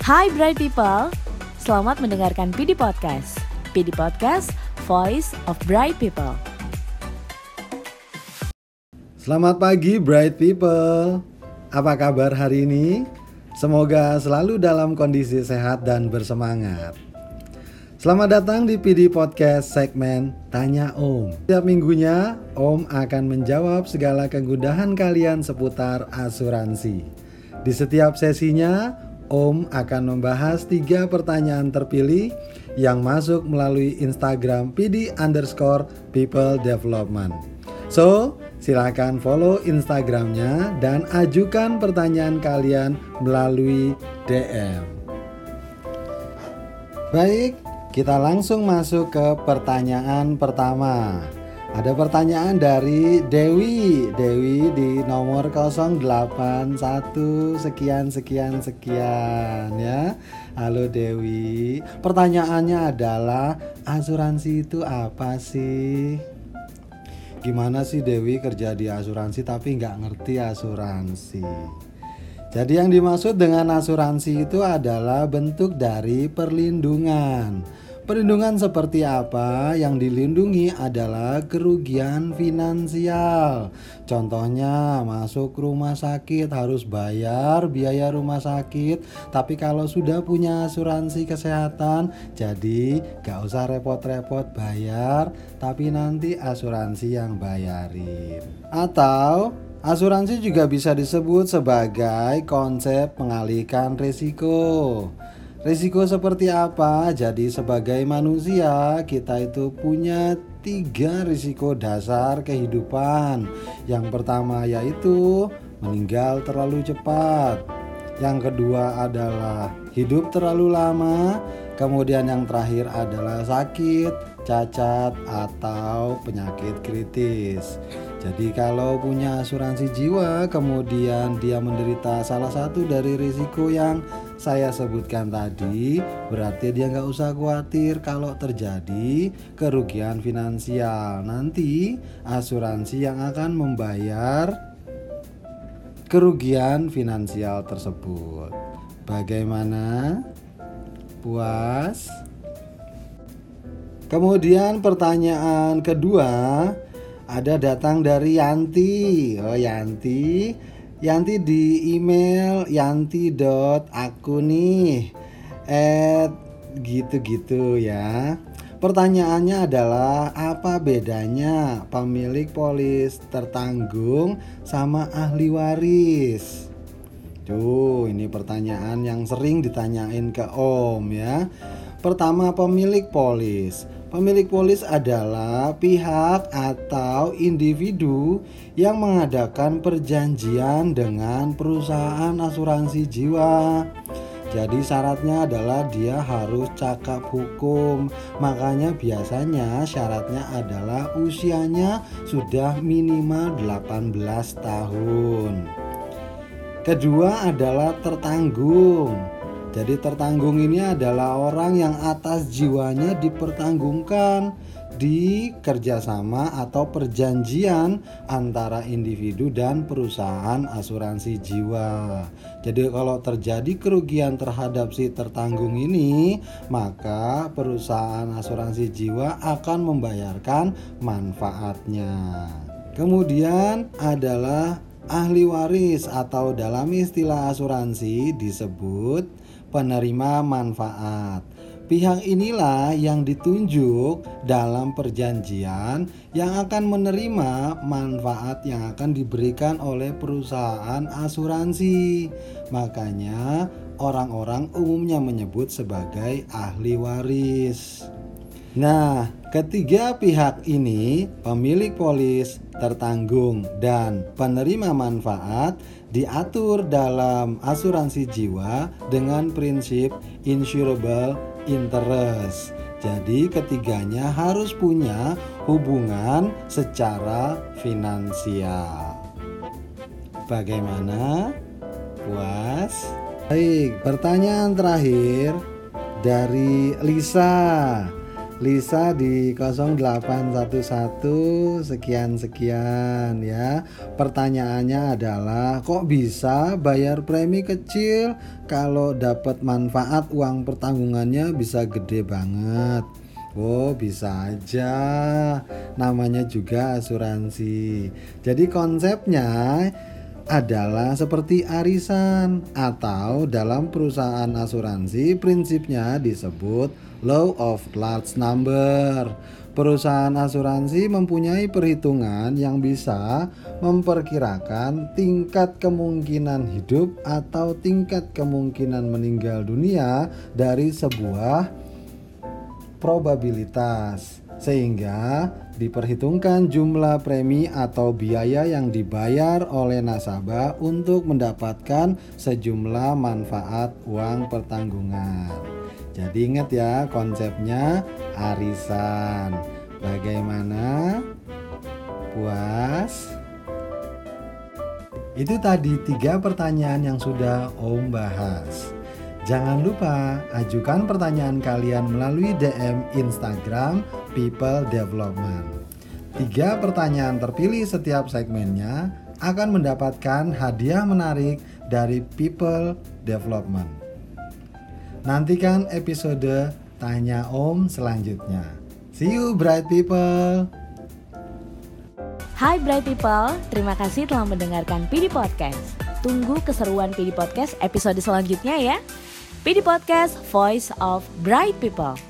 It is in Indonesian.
Hai Bright People, selamat mendengarkan PD Podcast. PD Podcast, Voice of Bright People. Selamat pagi Bright People. Apa kabar hari ini? Semoga selalu dalam kondisi sehat dan bersemangat. Selamat datang di PD Podcast segmen Tanya Om. Setiap minggunya, Om akan menjawab segala kegundahan kalian seputar asuransi. Di setiap sesinya, Om akan membahas tiga pertanyaan terpilih yang masuk melalui Instagram PD underscore People Development. So, silakan follow Instagramnya dan ajukan pertanyaan kalian melalui DM. Baik, kita langsung masuk ke pertanyaan pertama. Ada pertanyaan dari Dewi. Dewi di nomor 081 sekian sekian sekian ya. Halo Dewi. Pertanyaannya adalah asuransi itu apa sih? Gimana sih Dewi kerja di asuransi tapi nggak ngerti asuransi? Jadi yang dimaksud dengan asuransi itu adalah bentuk dari perlindungan. Perlindungan seperti apa? Yang dilindungi adalah kerugian finansial. Contohnya, masuk rumah sakit harus bayar biaya rumah sakit, tapi kalau sudah punya asuransi kesehatan, jadi gak usah repot-repot bayar, tapi nanti asuransi yang bayarin. Atau Asuransi juga bisa disebut sebagai konsep mengalihkan risiko. Risiko seperti apa? Jadi sebagai manusia kita itu punya tiga risiko dasar kehidupan. Yang pertama yaitu meninggal terlalu cepat. Yang kedua adalah hidup terlalu lama. Kemudian yang terakhir adalah sakit, cacat, atau penyakit kritis. Jadi kalau punya asuransi jiwa kemudian dia menderita salah satu dari risiko yang saya sebutkan tadi berarti dia nggak usah khawatir kalau terjadi kerugian finansial nanti asuransi yang akan membayar kerugian finansial tersebut bagaimana puas kemudian pertanyaan kedua ada datang dari Yanti. Oh, Yanti. Yanti di email yanti.aku nih at gitu-gitu ya. Pertanyaannya adalah apa bedanya pemilik polis tertanggung sama ahli waris? Tuh, ini pertanyaan yang sering ditanyain ke Om ya. Pertama, pemilik polis. Pemilik polis adalah pihak atau individu yang mengadakan perjanjian dengan perusahaan asuransi jiwa. Jadi syaratnya adalah dia harus cakap hukum. Makanya biasanya syaratnya adalah usianya sudah minimal 18 tahun. Kedua adalah tertanggung. Jadi tertanggung ini adalah orang yang atas jiwanya dipertanggungkan di kerjasama atau perjanjian antara individu dan perusahaan asuransi jiwa. Jadi kalau terjadi kerugian terhadap si tertanggung ini, maka perusahaan asuransi jiwa akan membayarkan manfaatnya. Kemudian adalah ahli waris atau dalam istilah asuransi disebut penerima manfaat. Pihak inilah yang ditunjuk dalam perjanjian yang akan menerima manfaat yang akan diberikan oleh perusahaan asuransi. Makanya, orang-orang umumnya menyebut sebagai ahli waris. Nah, ketiga pihak ini, pemilik polis, tertanggung, dan penerima manfaat, diatur dalam asuransi jiwa dengan prinsip insurable interest. Jadi, ketiganya harus punya hubungan secara finansial. Bagaimana? Puas? Baik, pertanyaan terakhir dari Lisa. Lisa di 0811 sekian sekian ya. Pertanyaannya adalah kok bisa bayar premi kecil kalau dapat manfaat uang pertanggungannya bisa gede banget. Oh, bisa aja. Namanya juga asuransi. Jadi konsepnya adalah seperti arisan atau dalam perusahaan asuransi prinsipnya disebut law of large number. Perusahaan asuransi mempunyai perhitungan yang bisa memperkirakan tingkat kemungkinan hidup atau tingkat kemungkinan meninggal dunia dari sebuah probabilitas sehingga diperhitungkan jumlah premi atau biaya yang dibayar oleh nasabah untuk mendapatkan sejumlah manfaat uang pertanggungan. Jadi ingat ya konsepnya arisan. Bagaimana? Puas? Itu tadi tiga pertanyaan yang sudah Om bahas. Jangan lupa ajukan pertanyaan kalian melalui DM Instagram People Development. Tiga pertanyaan terpilih setiap segmennya akan mendapatkan hadiah menarik dari People Development. Nantikan episode Tanya Om selanjutnya. See you bright people. Hai Bright People, terima kasih telah mendengarkan PD Podcast. Tunggu keseruan PD Podcast episode selanjutnya ya. PD Podcast, Voice of Bright People.